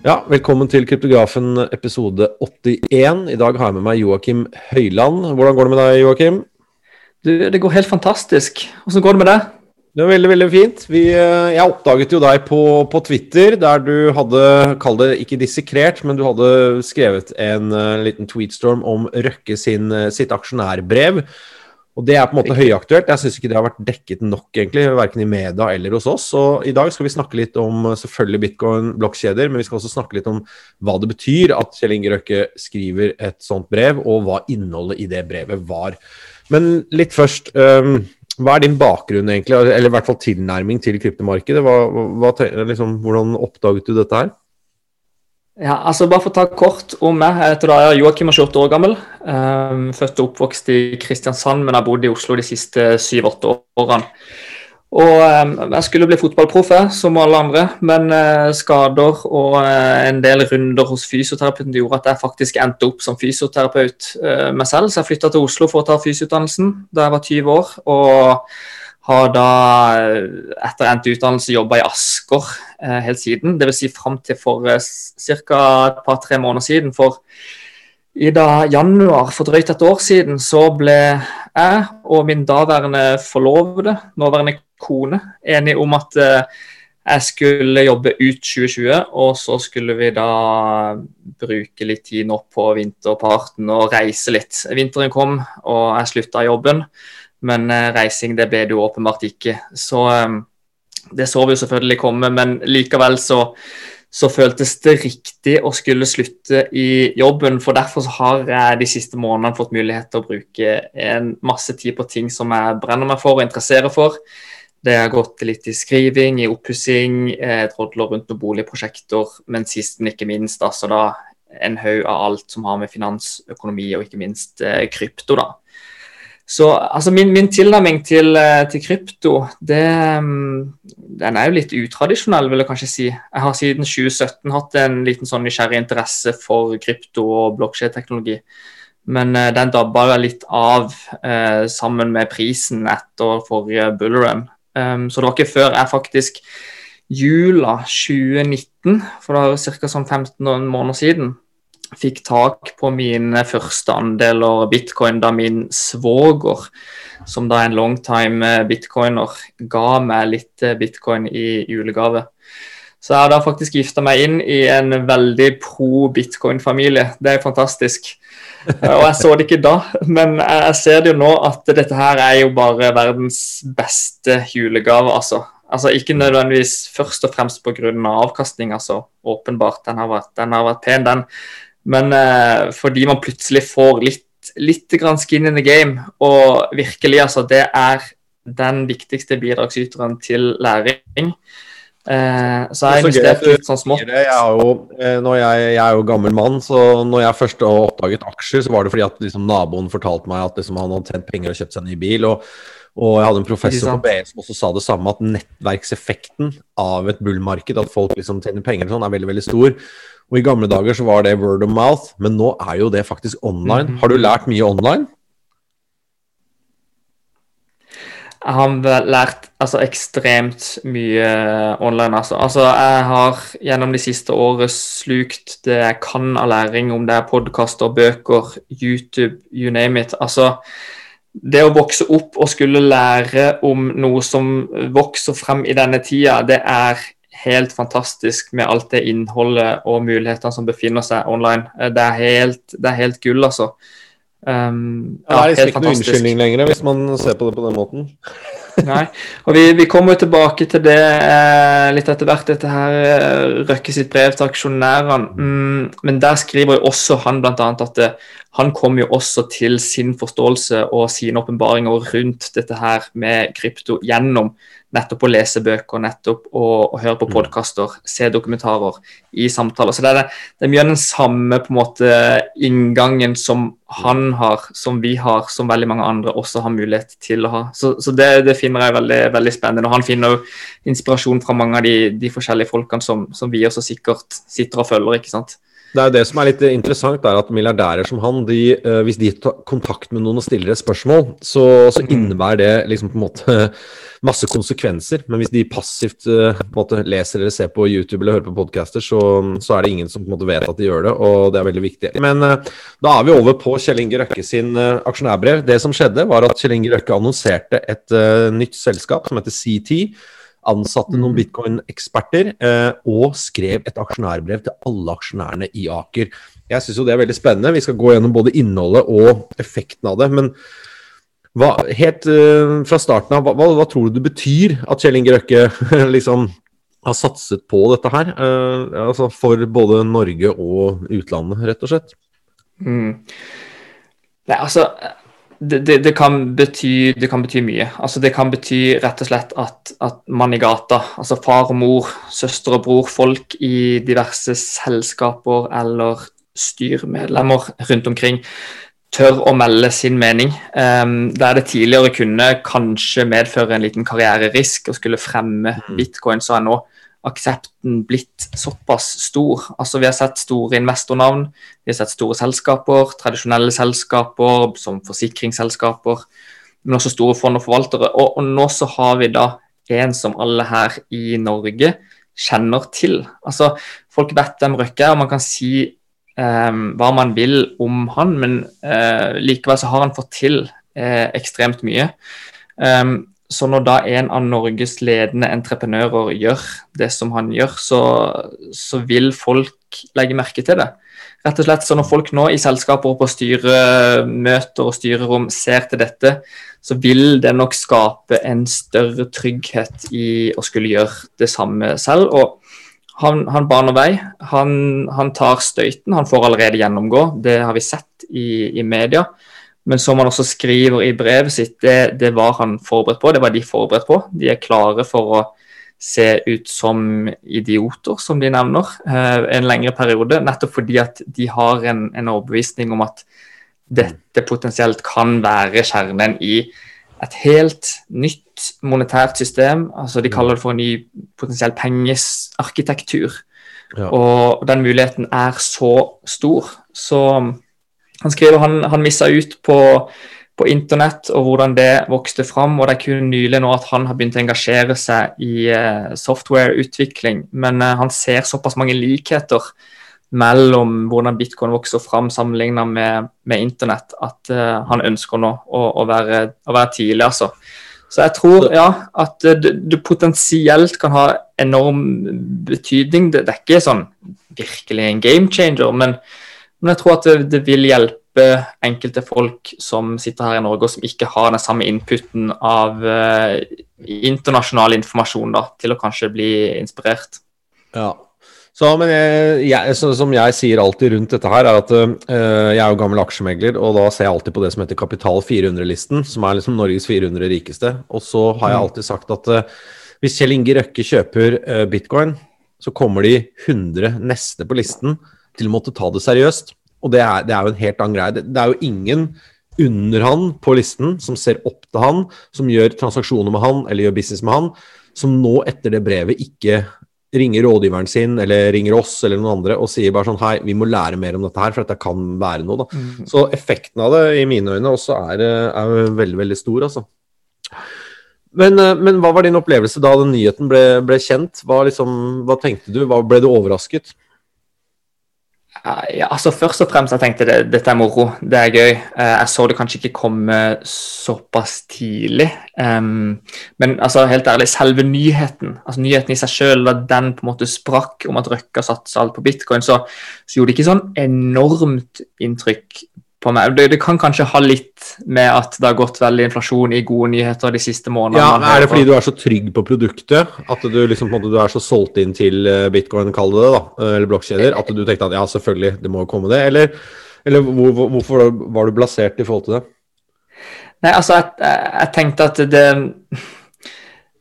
Ja, velkommen til Kryptografen episode 81. I dag har jeg med meg Joakim Høyland. Hvordan går det med deg, Joakim? Du, det går helt fantastisk. Hvordan går det med deg? Det er veldig veldig fint. Vi, eh, jeg oppdaget jo deg på, på, Twitter, der du hadde, kall det ikke dissekrert, men du hadde skrevet en uh, liten tweetstorm om Røkke sin, uh, sitt aksjonærbrev. Og det er på en måte høyaktuelt. Jeg syns ikke det har vært dekket nok, egentlig, verken i media eller hos oss. Så i dag skal vi snakke litt om selvfølgelig bitcoin, blokkjeder, men vi skal også snakke litt om hva det betyr at Kjell Inge Røkke skriver et sånt brev, og hva innholdet i det brevet var. Men litt først. Um, hva er din bakgrunn, egentlig, eller i hvert fall tilnærming til kryptomarkedet? Hva, hva, liksom, hvordan oppdaget du dette her? Ja, altså Bare for å ta kort om meg. Jeg heter da Joakim er 28 år gammel. Um, født og oppvokst i Kristiansand, men har bodd i Oslo de siste 7-8 årene. Og um, Jeg skulle bli fotballproff, som alle andre, men uh, skader og uh, en del runder hos fysioterapeuten gjorde at jeg faktisk endte opp som fysioterapeut uh, meg selv. Så jeg flytta til Oslo for å ta fysioutdannelsen da jeg var 20 år. og har da etter endt utdannelse jobba i Asker eh, helt siden. Dvs. Si fram til for eh, ca. et par-tre måneder siden. For i da januar for drøyt et år siden så ble jeg og min daværende forlovede, nåværende kone, enige om at eh, jeg skulle jobbe ut 2020, og så skulle vi da bruke litt tid nå på vinterparten og reise litt. Vinteren kom, og jeg slutta jobben. Men eh, reising det ble det jo åpenbart ikke. Så eh, det så vi jo selvfølgelig komme, men likevel så, så, føltes det riktig å skulle slutte i jobben. For derfor har jeg de siste månedene fått mulighet til å bruke en masse tid på ting som jeg brenner meg for og interesserer for. Det har gått litt i skriving, i oppussing, eh, rundt noen boligprosjekter, men sist, men ikke minst altså da en haug av alt som har med finansøkonomi og ikke minst eh, krypto. da. Så altså min, min tilnærming til, eh, til, krypto, det, mm, den er jo litt utradisjonell, vil jeg kanskje si. Jeg har siden 2017 hatt en liten sånn nysgjerrig interesse for krypto og blokkjedeteknologi. Men uh, den dabba litt av eh, sammen med prisen etter forrige bullrun. Um, så det var ikke før jeg faktisk jula 2019, for det er ca. sånn 15 måneder siden, fikk tak på mine første andeler bitcoin da min svoger, som da er en longtime eh, bitcoiner, ga meg litt eh, bitcoin i julegave. Så jeg har da faktisk gifta meg inn i en veldig pro bitcoin-familie. Det er fantastisk. Eh, og jeg så det ikke da, men jeg ser det jo nå at dette her er jo bare verdens beste julegave, altså. Altså Ikke nødvendigvis først og fremst pga. avkastning, altså. Åpenbart, den har vært, den har vært pen, den. Men eh, fordi man plutselig får litt, litt skin in the game, og virkelig, altså, det er den viktigste bidragsyteren til læring. Eh, så jeg har investert litt sånn smått. Jeg er, jo, eh, jeg, jeg er jo gammel mann, så når jeg først oppdaget aksjer, så var det fordi at liksom, naboen fortalte meg at liksom, han hadde tjent penger og kjøpt seg en ny bil. og og jeg hadde en professor på BS e som også sa det samme, at nettverkseffekten av et bullmarked, at folk liksom tjener penger og sånn, er veldig veldig stor. Og I gamle dager så var det word of mouth, men nå er jo det faktisk online. Mm. Har du lært mye online? Jeg har lært altså, ekstremt mye online. Altså. altså. Jeg har gjennom de siste året slukt det jeg kan av læring, om det er podkaster, bøker, YouTube, you name it. Altså, det å vokse opp og skulle lære om noe som vokser frem i denne tida, det er helt fantastisk med alt det innholdet og mulighetene som befinner seg online. Eh, det er helt, det er helt gull, altså. Um, ja, det er liksom ikke noen unnskyldning lenger, hvis man ser på det på den måten. Nei, og vi, vi kommer jo tilbake til det eh, litt etter hvert, dette her eh, Røkke sitt brev til aksjonærene. Mm, men der skriver jo også han bl.a. at det, eh, han kom jo også til sin forståelse og sine åpenbaringer rundt dette her med krypto gjennom nettopp å lese bøker, nettopp å, å høre på mm. podkaster, se dokumentarer i samtaler. Så det er, det er, mye av den samme på en måte inngangen som han har, som vi har, som veldig mange andre også har mulighet til å ha. Så, så det, det, finner jeg veldig, veldig spennende. Og han finner jo inspirasjon fra mange av de, de forskjellige folkene som, som, vi også sikkert sitter og følger. ikke sant? Det er det som er litt interessant, er at milliardærer som han, de, uh, hvis de tar kontakt med noen og stiller et spørsmål, så, så mm. innebærer det liksom på en måte masse konsekvenser. Men hvis de passivt uh, på en måte leser eller ser på YouTube eller hører på podcaster, så, så, er det ingen som måte vet at de gjør det, og det er veldig viktig. Men uh, da er vi over på Kjell Inge Røkke sin aksjonærbrev. Det som skjedde, var at Kjell Inge Røkke annonserte et nytt selskap som heter CT ansatte noen mm. bitcoin-eksperter eh, og skrev et aksjonærbrev til alle aksjonærene i Aker. Jeg syns jo det er veldig spennende. Vi skal gå gjennom både innholdet og effekten av det. Men hva, helt uh, fra starten av, hva, hva, tror du det betyr at Kjell Inge Røkke liksom har satset på dette her? Uh, altså for både Norge og utlandet, rett og slett? Mm. Nei, altså det, det, det, kan bety, det, kan bety, mye. Altså, det kan bety rett og slett at, at man i gata, altså far og mor, søster og bror, folk i diverse selskaper eller styremedlemmer rundt omkring, tør å melde sin mening. Um, der det tidligere kunne kanskje medføre en liten karriererisk å skulle fremme mm. bitcoin, så er nå aksepten blitt såpass stor. Altså Vi har sett store investornavn, vi har sett store selskaper, tradisjonelle selskaper som forsikringsselskaper, men også store fond og forvaltere. Og, og, nå så har vi da en som alle her i Norge kjenner til. Altså Folk vet hvem Røkke er, og man kan si eh, hva man vil om han, men eh, likevel så har han fått til eh, ekstremt mye. Um, så når da en av Norges ledende entreprenører gjør det som han gjør, så, så, vil folk legge merke til det. Rett og slett, så Når folk nå i selskaper og på styremøter og styrerom ser til dette, så vil det nok skape en større trygghet i å skulle gjøre det samme selv. og han, han baner vei, han, han, tar støyten, han får allerede gjennomgå. Det har vi sett i, i media. Men som han også skriver i brevet sitt, det, det, var han forberedt på. Det var de forberedt på. De er klare for å se ut som idioter, som de nevner, eh, en lengre periode. Nettopp fordi at de har en, en overbevisning om at dette potensielt kan være kjernen i et helt nytt monetært system. altså De kaller det for en ny potensiell pengesarkitektur. Ja. Og den muligheten er så stor. Så han skriver han, han missa ut på, på, internett og hvordan det vokste fram. og Det er kun nylig nå at han har begynt å engasjere seg i uh, softwareutvikling. Men uh, han ser såpass mange likheter mellom hvordan bitcoin vokser fram sammenlignet med, med internett, at uh, han ønsker nå å, å, være, å, være, tidlig. altså. Så jeg tror ja, at det, potensielt kan ha enorm betydning. Det, det, er ikke sånn virkelig en game changer, men men jeg tror at det, det, vil hjelpe enkelte folk som sitter her i Norge og som ikke har den samme inputen av uh, internasjonal informasjon, da, til å kanskje bli inspirert. Ja. Så, men jeg, jeg, så, som jeg sier alltid rundt dette her, er at øh, jeg er jo gammel aksjemegler, og da ser jeg alltid på det som heter Kapital 400-listen, som er liksom Norges 400 rikeste. Og så har jeg mm. alltid sagt at øh, hvis Kjell Inge Røkke kjøper bitcoin, så kommer de 100 neste på listen til å måtte ta det seriøst. Og det er, det er jo en helt annen greie. Det, det, er jo ingen under han på listen som ser opp til han, som gjør transaksjoner med han eller gjør business med han, som nå etter det brevet ikke ringer rådgiveren sin eller ringer oss eller noen andre og sier bare sånn Hei, vi må lære mer om dette her, for dette kan være noe. da. Mm. Så effekten av det i mine øyne også er, er veldig, veldig stor, altså. Men, men, hva var din opplevelse da den nyheten ble, ble kjent? Hva, liksom, hva tenkte du? Hva, ble du overrasket? Ja, altså Først og fremst jeg tenkte jeg dette er moro, det er gøy. Eh, jeg så det kanskje ikke komme såpass tidlig. men altså helt ærlig, selve nyheten altså nyheten i seg selv, da den på en måte sprakk om at Røkka satsa alt på bitcoin, så, så gjorde det ikke sånn enormt inntrykk på meg. Det, det, kan kanskje ha litt med at det har gått veldig inflasjon i gode nyheter de siste månedene. Ja, Er det fordi du er så trygg på produktet, at du, liksom, du er så solgt inn til eh, bitcoin, kall det det, da, eh, eller blokkjeder, at du tenkte at ja, selvfølgelig, det må jo komme det? Eller, eller hvor, hvorfor var du blasert i forhold til det? Nei, altså, jeg, jeg tenkte at det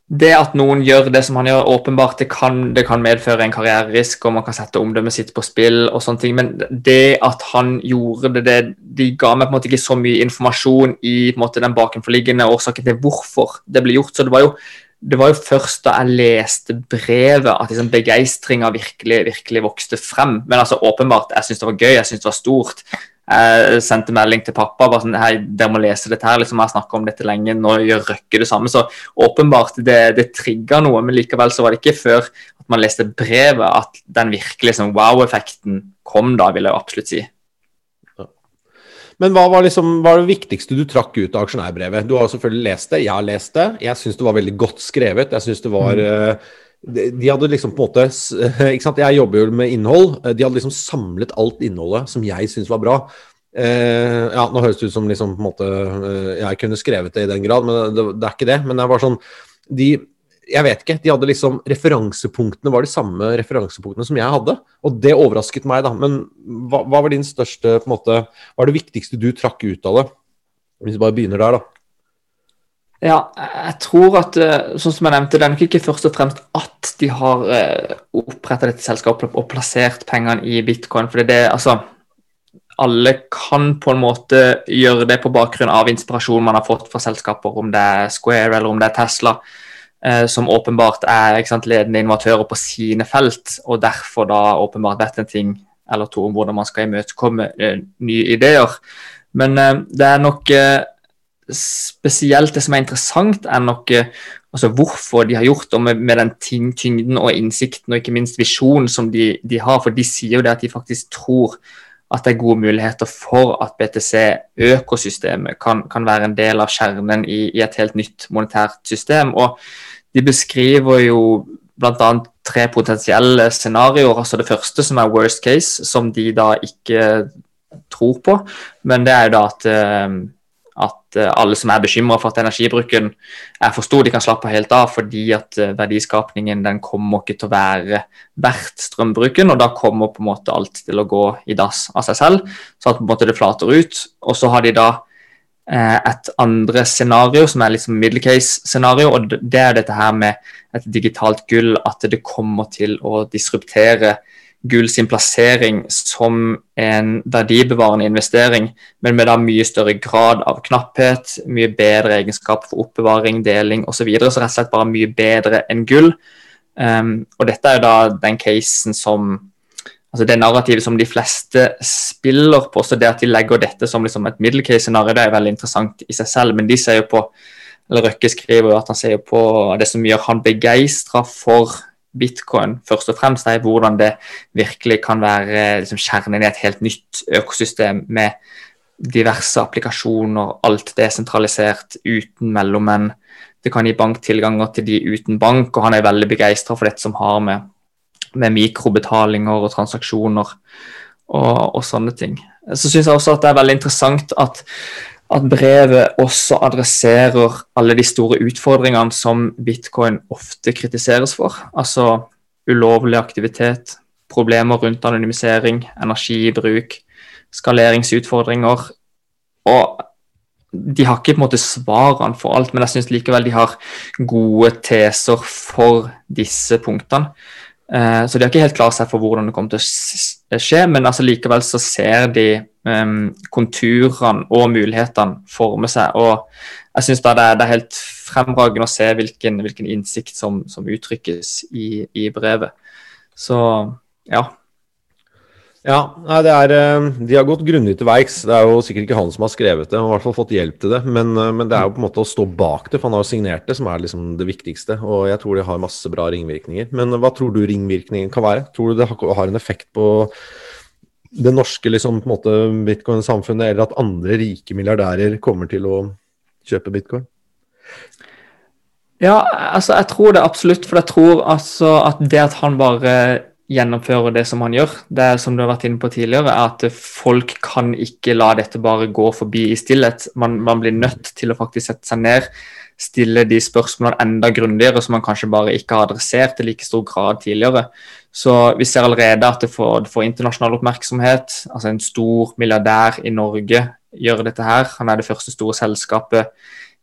det at noen gjør det som han gjør, åpenbart det kan, det kan medføre en karriererisk, og man kan sette omdømmet sitt på spill, og sånne ting, men det at han gjorde det, det de ga meg på en måte ikke så mye informasjon i måte, den bakenforliggende årsaken til hvorfor det ble gjort. Så det var jo det var jo først da jeg leste brevet at liksom begeistringa virkelig, virkelig vokste frem. Men altså åpenbart, jeg syntes det var gøy, jeg syntes det var stort. Jeg sendte melding til pappa bare sånn, hei, dere må lese dette her, liksom, jeg har om dette lenge, nå gjør Røkke det samme. Så åpenbart, det, det trigga noe, men likevel så var det ikke før at man leste brevet at den virkelige liksom, wow-effekten kom da, vil jeg absolutt si. Men hva var, liksom, hva var det viktigste du trakk ut av aksjonærbrevet? Du har selvfølgelig lest det, jeg har lest det. Jeg syns det var veldig godt skrevet. Jeg synes det var mm. de hadde liksom på en måte ikke sant? Jeg jobber jo med innhold. De hadde liksom samlet alt innholdet som jeg syns var bra. Eh, ja, Nå høres det ut som liksom på en måte jeg kunne skrevet det i den grad, men det, det er ikke det. Men det var sånn de, jeg vet ikke. De hadde liksom Referansepunktene var de samme referansepunktene som jeg hadde. Og det overrasket meg, da. Men hva, hva var din største på en måte, Hva er det viktigste du trakk ut av det? Hvis vi bare begynner der, da. Ja, jeg tror at eh, sånn som jeg nevnte, det er nok ikke først og fremst at de har eh, oppretta dette selskapet og plassert pengene i bitcoin. For det, er altså, alle kan på en måte gjøre det på bakgrunn av inspirasjon man har fått fra selskaper, om det er Square eller om det er Tesla. Eh, som åpenbart er sant, ledende innovatører på sine felt, og derfor da åpenbart vet en ting eller to om hvordan man skal imøtekomme eh, nye ideer. Men eh, det er nok spesielt det som er interessant, er nok altså hvorfor de har gjort det, med, den tyngden og innsikten og ikke minst visjonen som de, de, har. For de sier jo det at de faktisk tror at det er gode muligheter for at BTC-økosystemet kan, kan, være en del av kjernen i, i et helt nytt monetært system. Og de beskriver jo bl.a. tre potensielle scenarioer. altså Det første som er worst case, som de da ikke tror på. Men det er jo da at, eh, at eh, alle som er bekymra for at energibruken er for stor, de kan slappe helt av fordi at eh, verdiskapningen den kommer ikke til å være verdt strømbruken. Og da kommer på en måte alt til å gå i dass av seg selv, så at på en måte det flater ut. Og så har de da Eh, et andre scenario, som er liksom middle case-scenario. og Det er dette her med et digitalt gull, at det kommer til å disruptere gull sin plassering som en verdibevarende investering, men med da mye større grad av knapphet, mye bedre egenskap for oppbevaring, deling osv. Så, videre, så rett og slett bare mye bedre enn gull. Um, og dette er jo da den casen som altså det narrativet som de fleste spiller på. så Det at de legger dette som liksom et middle case-scenario, det er veldig interessant i seg selv. Men de ser jo på eller Røkke skriver at han ser på det som gjør han begeistra for bitcoin, først og fremst, er hvordan det virkelig kan være liksom, kjernen i et helt nytt økosystem med diverse applikasjoner, alt desentralisert, uten mellommenn. Det kan gi banktilganger til de uten bank, og han er veldig begeistra for dette som har med med mikrobetalinger og transaksjoner og, og sånne ting. Så syns jeg også at det er veldig interessant at, at, brevet også adresserer alle de store utfordringene som bitcoin ofte kritiseres for. Altså ulovlig aktivitet, problemer rundt anonymisering, energibruk, skaleringsutfordringer. Og de har ikke på en måte svarene for alt, men jeg syns likevel de har gode teser for disse punktene. Eh, så de har ikke helt klart seg for hvordan det kommer til å skje, men altså likevel så ser de um, konturene og mulighetene forme seg. og Jeg syns det, det, er helt fremragende å se hvilken, hvilken innsikt som, som uttrykkes i, i, brevet. Så ja. Ja, nei, er, eh, De har gått grundig til verks. Det er jo sikkert ikke han som har skrevet det, han har i hvert fall fått hjelp til det. Men, eh, men, det er jo på en måte å stå bak det, for han har jo signert det, som er liksom det viktigste. Og jeg tror det har masse bra ringvirkninger. Men hva tror du ringvirkningen kan være? Tror du det har en effekt på det norske liksom, på en måte bitcoin-samfunnet, eller at andre rike milliardærer kommer til å kjøpe bitcoin? Ja, altså jeg tror det absolutt. For jeg tror altså at det at han bare gjennomføre det som han gjør. Det er som du har vært inne på tidligere, er at folk kan ikke la dette bare gå forbi i stillhet. Man, man blir nødt til å faktisk sette seg ned, stille de spørsmålene enda grundigere som man kanskje bare ikke har adressert i like stor grad tidligere. Så vi ser allerede at det får, det får internasjonal oppmerksomhet. Altså en stor milliardær i Norge gjør dette her. Han er det første store selskapet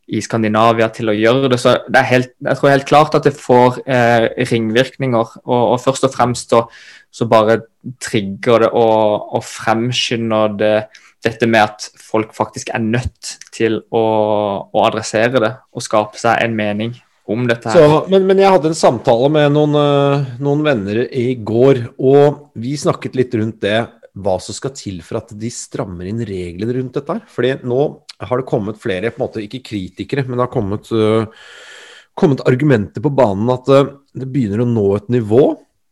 i Skandinavia til å gjøre det. Så det er helt, jeg tror helt klart at det får eh, ringvirkninger. Og, og, først og fremst så, så bare trigger det og, og fremskynder det dette med at folk faktisk er nødt til å, å, adressere det og skape seg en mening om dette her. Så, men, men, jeg hadde en samtale med noen, uh, noen, venner i går, og vi snakket litt rundt det. Hva som skal til for at de strammer inn reglene rundt dette. her. Fordi nå har det kommet flere, på en måte ikke kritikere, men det har kommet, uh, kommet argumenter på banen at uh, det begynner å nå et nivå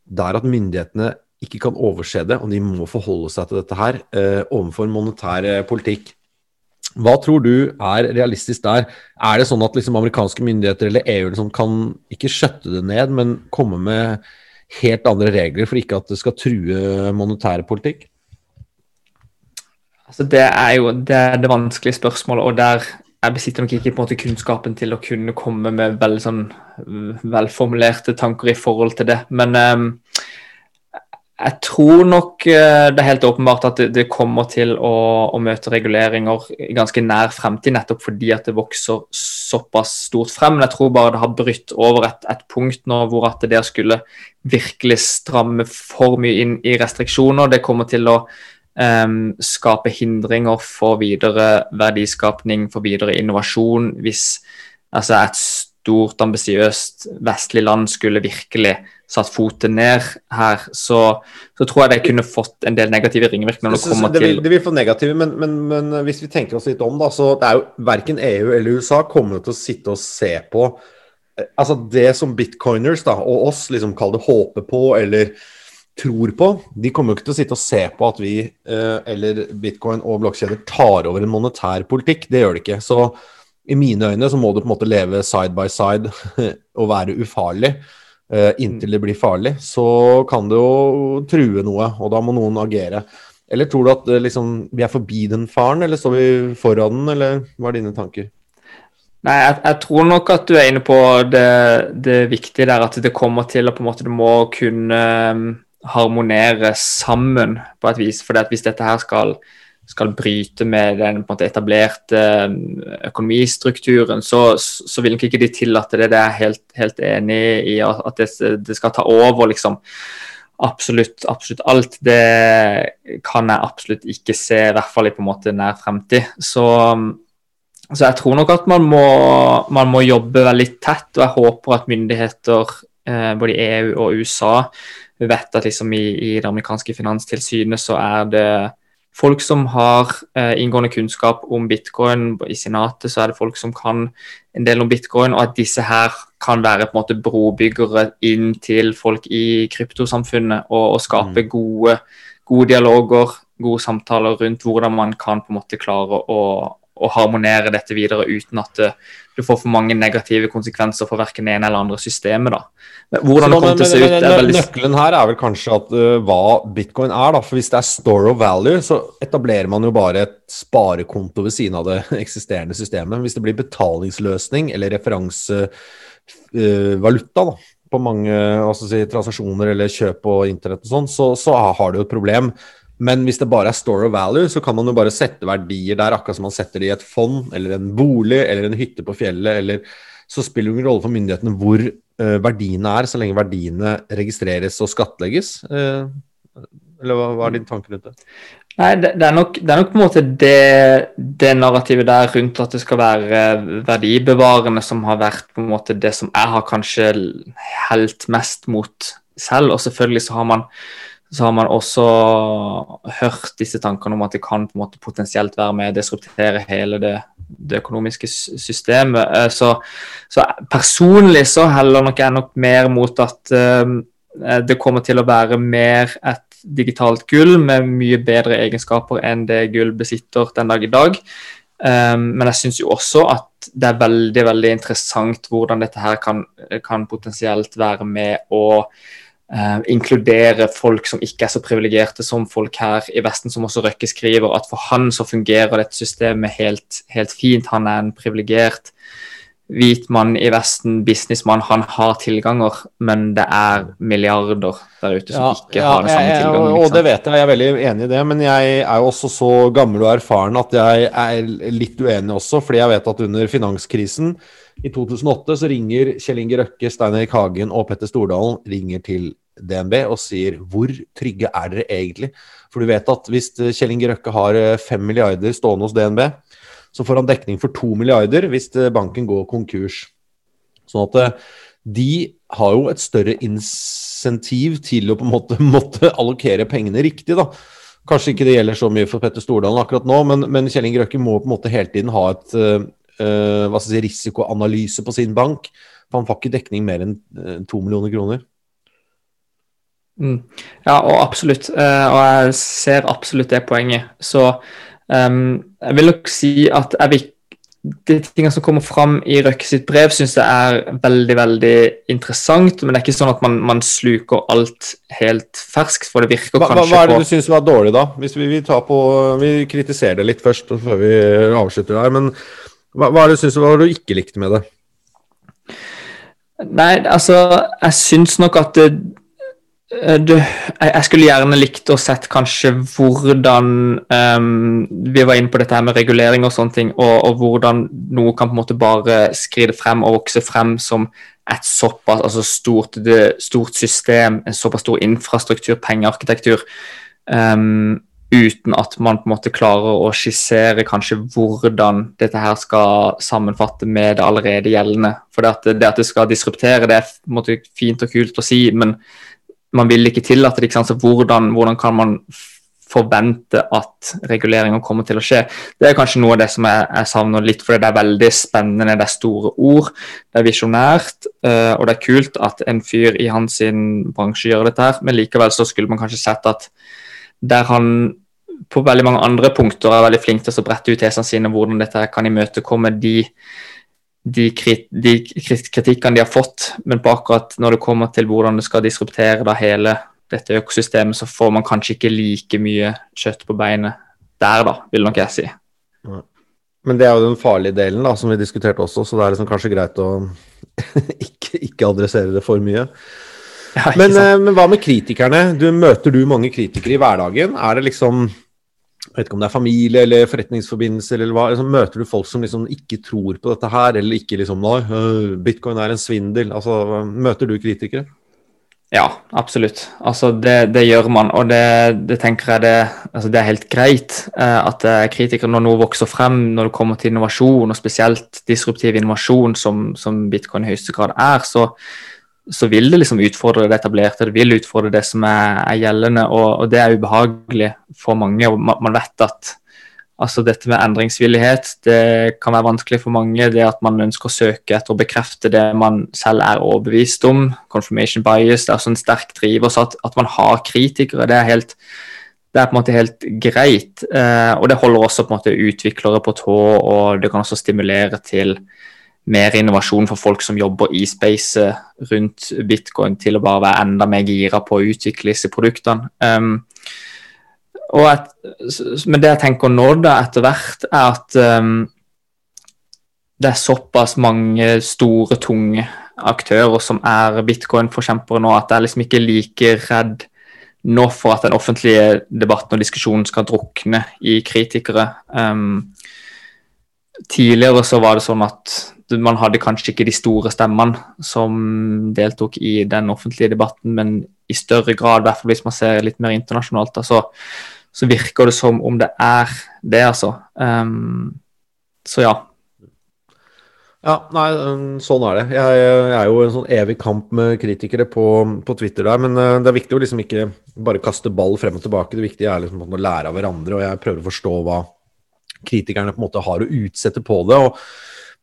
der at myndighetene ikke kan overse det, og de må forholde seg til dette her overfor monetær politikk. Hva tror du er realistisk der? Er det sånn at liksom amerikanske myndigheter eller EU liksom kan ikke skjøtte det ned, men komme med helt andre regler for ikke at det skal true monetære politikk? Altså det er jo det, er det vanskelige spørsmålet, og der jeg besitter nok ikke på en måte kunnskapen til å kunne komme med veldig sånn velformulerte tanker i forhold til det. Men um, jeg tror nok uh, det er helt åpenbart at det, kommer til å, å, møte reguleringer i ganske nær fremtid, nettopp fordi at det vokser såpass stort frem. Men jeg tror bare det har brutt over et, et punkt nå hvor at det skulle virkelig stramme for mye inn i restriksjoner, det kommer til å um, skape hindringer for videre verdiskapning, for videre innovasjon. Hvis altså et stort, ambisiøst vestlig land skulle virkelig satt foten ned her, så, så, tror jeg det kunne fått en del negative ringvirkninger. Det, det, vil, det vil få negative, men, men, men, hvis vi tenker oss litt om, da, så det er jo verken EU eller USA kommer til å sitte og se på eh, altså det som bitcoiners da, og oss liksom kaller det håpe på eller tror på. De kommer jo ikke til å sitte og se på at vi eh, eller bitcoin og blokkjeder tar over en monetær politikk. Det gjør de ikke. Så i mine øyne så må du på en måte leve side by side og være ufarlig. Uh, inntil det blir farlig, så kan det jo true noe, og da må noen agere. Eller tror du at uh, liksom, vi er forbi den faren, eller står vi foran den, eller hva er dine tanker? Nei, jeg, jeg, tror nok at du er inne på det, det, viktige der, at det kommer til å på en måte du må kunne harmonere sammen på et vis. For hvis dette her skal skal bryte med den måte, etablerte eh, økonomistrukturen, så, så, vil nok ikke de tillate det. Det er jeg helt, helt enig i. At det, det, skal ta over liksom absolutt, absolutt alt. Det kan jeg absolutt ikke se, i hvert fall i på en måte nær fremtid. Så, så jeg tror nok at man må, man må, jobbe veldig tett, og jeg håper at myndigheter eh, både EU og USA vet at liksom i, i det amerikanske finanstilsynet så er det folk som har eh, inngående kunnskap om bitcoin. I senatet så er det folk som kan en del om bitcoin, og at disse her kan være på en måte brobyggere inn til folk i kryptosamfunnet og, og skape mm. gode, gode, dialoger, gode samtaler rundt hvordan man kan på en måte klare å, å harmonere dette videre uten at det, du får for mange negative konsekvenser for verken det ene eller andre systemet. da. Hvordan det kommer til å se ut er veldig... Nøkkelen her er vel kanskje at uh, hva bitcoin er. da, for Hvis det er store of value, så etablerer man jo bare et sparekonto ved siden av det eksisterende systemet. Hvis det blir betalingsløsning eller referansevaluta uh, på mange altså si, transaksjoner eller kjøp på internett og sånn, så, så har du et problem. Men hvis det bare er store of value, så kan man jo bare sette verdier der, akkurat som man setter det i et fond eller en bolig eller en hytte på fjellet. eller Så spiller det ingen rolle for myndighetene hvor uh, verdiene er, så lenge verdiene registreres og skattlegges. Uh, eller hva, hva, er din tanke rundt det? Nei, det, det, er nok, det, er nok, på en måte det, det, narrativet der rundt at det skal være verdibevarende som har vært på en måte det som jeg har kanskje helt mest mot selv. Og selvfølgelig så har man så har man også hørt disse tankene om at det kan på en måte potensielt være med å disruptere hele det, det økonomiske systemet. Eh, så, så, personlig så heller nok jeg nok mer mot at uh, det kommer til å være mer et digitalt gull med mye bedre egenskaper enn det gull besitter den dag i dag. Um, men jeg syns jo også at det er veldig veldig interessant hvordan dette her kan, kan potensielt være med å Uh, inkludere folk som ikke er så privilegerte som folk her i Vesten, som også Røkke skriver, at for han så fungerer dette systemet helt, helt fint. Han er en privilegert hvit mann i Vesten, businessmann. Han har tilganger, men det er milliarder der ute som ja, ikke ja, har den samme tilgangen. Og, og det vet jeg, jeg er veldig enig i det, men jeg er jo også så gammel og erfaren at jeg er litt uenig også, fordi jeg vet at under finanskrisen i 2008 så ringer Kjell Inge Røkke, Stein Erik Hagen og Petter Stordalen ringer til DNB og sier hvor trygge er dere egentlig? For du vet at hvis Kjell Inge Røkke har 5 eh, milliarder stående hos DNB, så får han dekning for 2 milliarder hvis eh, banken går konkurs. Sånn at eh, de har jo et større insentiv til å på en måte måtte allokere pengene riktig, da. Kanskje ikke det gjelder så mye for Petter Stordalen akkurat nå, men, men Kjell Inge Røkke må på en måte hele tiden ha et uh, si, risikoanalyse på sin bank. For han får ikke dekning mer enn uh, to millioner kroner. Mm. Ja, og absolutt. Uh, og jeg ser absolutt det poenget. Så um, jeg vil nok si at jeg vil de tingene som kommer fram i Røkke sitt brev, syns jeg er veldig veldig interessant. Men det er ikke sånn at man, man sluker alt helt ferskt, for det virker hva, kanskje på Hva er det du syns var dårlig, da? Hvis vi, vi, på, vi kritiserer det litt først før vi avslutter der. Men hva, hva er det du syns du ikke likte med det? Nei, altså Jeg syns nok at det det, du, jeg skulle gjerne likt å sett kanskje hvordan um, Vi var inne på dette her med regulering og sånne ting, og, og, hvordan noe kan på en måte bare skride frem og vokse frem som et såpass altså stort, det, stort system, en såpass stor infrastruktur, pengearkitektur, um, uten at man på en måte klarer å skissere kanskje hvordan dette her skal sammenfatte med det allerede gjeldende. For det at det, at det skal disruptere, det er på en måte fint og kult å si, men man vil ikke tillate det. Så hvordan, hvordan, kan man forvente at reguleringer kommer til å skje? Det er kanskje noe av det som jeg, jeg savner litt, for det er veldig spennende. Det er store ord, det er visjonært, uh, og det er kult at en fyr i hans bransje gjør dette her, men likevel så skulle man kanskje sett at der han på veldig mange andre punkter er veldig flink til å brette ut tesene sine, hvordan dette kan imøtekomme de de, de, kritikkene de har fått, men på akkurat når det kommer til hvordan det skal disruptere da hele dette økosystemet, så får man kanskje ikke like mye kjøtt på beinet der, da, vil nok jeg si. Men det er jo den farlige delen, da, som vi diskuterte også, så det er liksom kanskje greit å ikke, ikke, adressere det for mye. Ja, men, eh, men, hva med kritikerne? Du, møter du mange kritikere i hverdagen? Er det liksom jeg vet ikke om det er familie eller forretningsforbindelser eller hva. Liksom, møter du folk som liksom ikke tror på dette her, eller ikke liksom Nei, øh, bitcoin er en svindel. Altså, møter du kritikere? Ja, absolutt. Altså, det, det gjør man, og det, det tenker jeg det, altså, det, er helt greit eh, at eh, kritikere, når noe vokser frem, når det kommer til innovasjon, og spesielt disruptiv innovasjon, som, som bitcoin i høyeste grad er, så, så vil det liksom utfordre det etablerte, det vil utfordre det som er, er gjeldende. Og, og, det er ubehagelig for mange. og Man, man vet at altså dette med endringsvillighet det kan være vanskelig for mange. Det at man ønsker å søke etter å bekrefte det man selv er overbevist om. Confirmation bias det er en sterk driver. så at, at man har kritikere, det er helt det er på en måte helt greit. Eh, og det holder også på en måte utviklere på tå, og det kan også stimulere til mer innovasjon for folk som jobber i spacet rundt bitcoin, til å bare være enda mer gira på å utvikle disse produktene. Um, et, men det jeg tenker nå da etter hvert, er at um, det er såpass mange store, tunge aktører som er bitcoin-forkjempere nå, at jeg er liksom ikke like redd nå for at den offentlige debatten og diskusjonen skal drukne i kritikere. Um, tidligere så var det sånn at man hadde kanskje ikke de store stemmene som deltok i den offentlige debatten, men i større grad, i hvert fall hvis man ser litt mer internasjonalt, altså, så virker det som om det er det, altså. Um, så ja. Ja, nei, sånn er det. Jeg, jeg, er jo en sånn evig kamp med kritikere på, på Twitter der, men uh, det er viktig å liksom ikke bare kaste ball frem og tilbake. Det viktige er liksom å lære av hverandre, og jeg prøver å forstå hva kritikerne på en måte har å utsette på det. og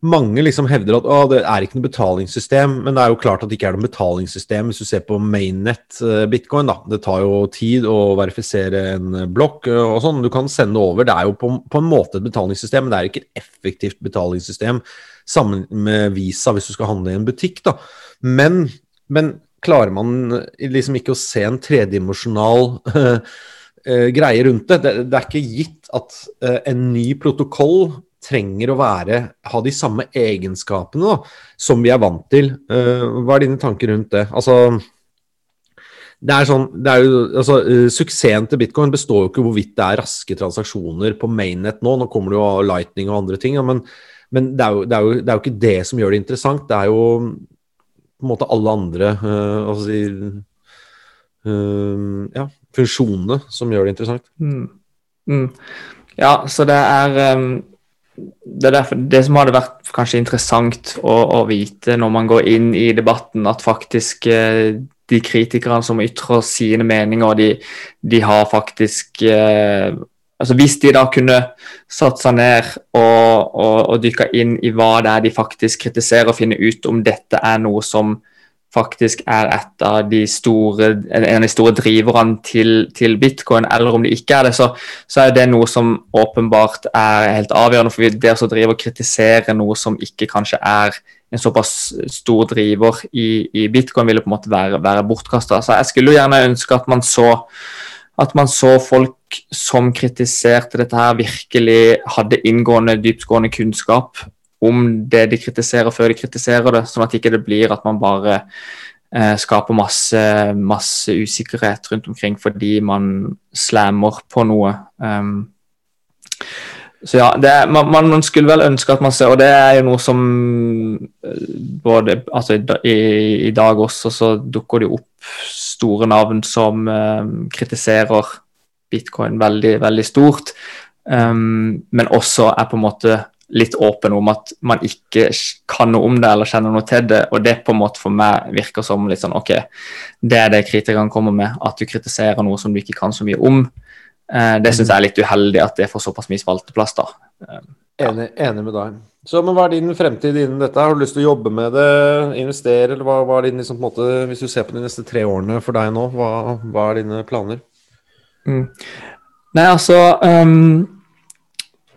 mange liksom hevder at å, det er ikke noe betalingssystem, men det er jo klart at det ikke er noe betalingssystem hvis du ser på mainnet uh, bitcoin. da. Det tar jo tid å verifisere en blokk uh, og sånn. Du kan sende over. Det er jo på, på, en måte et betalingssystem, men det er ikke et effektivt betalingssystem sammen med Visa hvis du skal handle i en butikk. da. Men, men klarer man liksom ikke å se en tredimensjonal greie rundt det. det. det. er ikke gitt at en ny protokoll trenger å være, ha de samme egenskapene da, som vi er vant til. Uh, hva er dine tanker rundt det? Altså, det er sånn, det er jo, altså, uh, Suksessen til bitcoin består jo ikke hvorvidt det er raske transaksjoner på mainnet nå. Nå kommer det jo lightning og andre ting, ja, men, men det, er jo, det, er jo, det, er jo, ikke det som gjør det interessant. Det er jo på en måte alle andre uh, altså, ja, funksjonene som gjør det interessant. Mm. Mm. Ja, så det er um det er derfor det som hadde vært kanskje interessant å, å vite når man går inn i debatten, at faktisk eh, de kritikerne som ytrer sine meninger, de, de har faktisk eh, altså Hvis de da kunne satt seg ned og, og, og dykka inn i hva det er de faktisk kritiserer, og finne ut om dette er noe som faktisk er et av de store, en av de store driverne til, til bitcoin, eller om det ikke er det, så, så, er det noe som åpenbart er helt avgjørende. For det å drive og kritisere noe som ikke kanskje er en såpass stor driver i, i bitcoin, ville på en måte være, være bortkasta. Så jeg skulle jo gjerne ønske at man så at man så folk som kritiserte dette her, virkelig hadde inngående, dyptgående kunnskap om det de kritiserer, før de kritiserer det, sånn at ikke det blir at man bare eh, skaper masse, masse, usikkerhet rundt omkring fordi man slammer på noe. Um, så ja, er, man, man, skulle vel ønske at man ser Og det er jo noe som eh, både altså i, i dag også så dukker det opp store navn som um, kritiserer bitcoin veldig, veldig stort. Um, men også er på en måte litt åpen om at man ikke kan noe om det eller kjenner noe til det. Og det på en måte for meg virker som litt sånn OK, det er det kritikerne kommer med. At du kritiserer noe som du ikke kan så mye om. Eh, det syns jeg er litt uheldig at det får såpass mye spalteplass, da. Ja. enig, enig, med deg. Så men Hva er din fremtid innen dette? Har du lyst til å jobbe med det, investere, eller hva, hva er din liksom, måte, Hvis du ser på de neste tre årene for deg nå, hva, hva er dine planer? Mm. Nei, altså um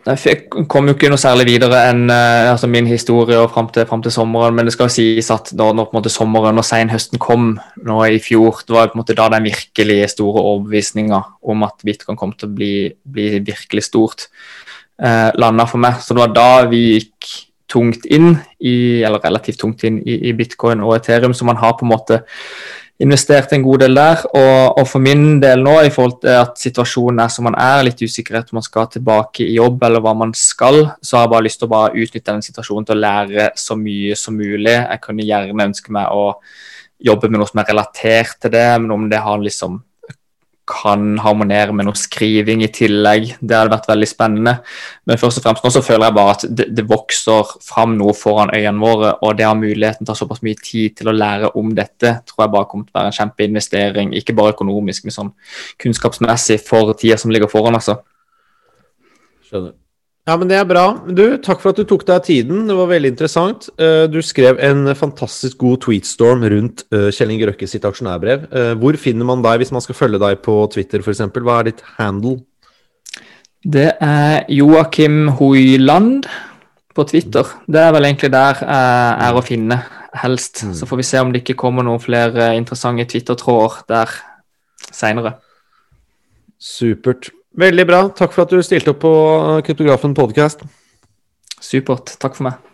jeg kom jo ikke noe særlig videre enn uh, altså min historie og fram til, til, sommeren. Men det skal jo sies at når på en måte sommeren og senhøsten kom nå i fjor, det var på en måte da den virkelig store overbevisninga om at bitcoin kom til å bli, bli virkelig stort, uh, landa for meg. Så det var da vi gikk tungt inn i, eller relativt tungt inn i, i bitcoin og Ethereum, så man har på en måte investert en god del der. Og, og, for min del nå, i forhold til at situasjonen er som man er, litt usikkerhet om man skal tilbake i jobb eller hva man skal, så har jeg bare lyst til å bare utnytte den situasjonen til å lære så mye som mulig. Jeg kunne gjerne ønske meg å jobbe med noe som er relatert til det, men om det har liksom kan harmonere med noe skriving i tillegg. Det hadde vært veldig spennende. Men først og fremst nå så føler jeg bare at det, det vokser fram noe foran øynene våre, og det har muligheten til å såpass mye tid til å lære om dette, tror jeg bare kommer til å være en kjempeinvestering. Ikke bare økonomisk, men sånn kunnskapsmessig for tida som ligger foran, altså. Skjønner. Ja, men det er bra. Du, takk for at du tok deg tiden. Det var veldig interessant. Eh, du skrev en fantastisk god tweetstorm rundt eh, Kjell Inge Røkke sitt aksjonærbrev. Eh, hvor finner man deg hvis man skal følge deg på Twitter f.eks.? Hva er ditt handle? Det er Joakim Hoiland på Twitter. Det er vel egentlig der jeg er å finne, helst. Mm. Så får vi se om det ikke kommer noen flere interessante Twitter-tråder der seinere. Supert. Veldig bra. Takk for at du stilte opp på Kryptografen podcast. Supert. Takk for meg.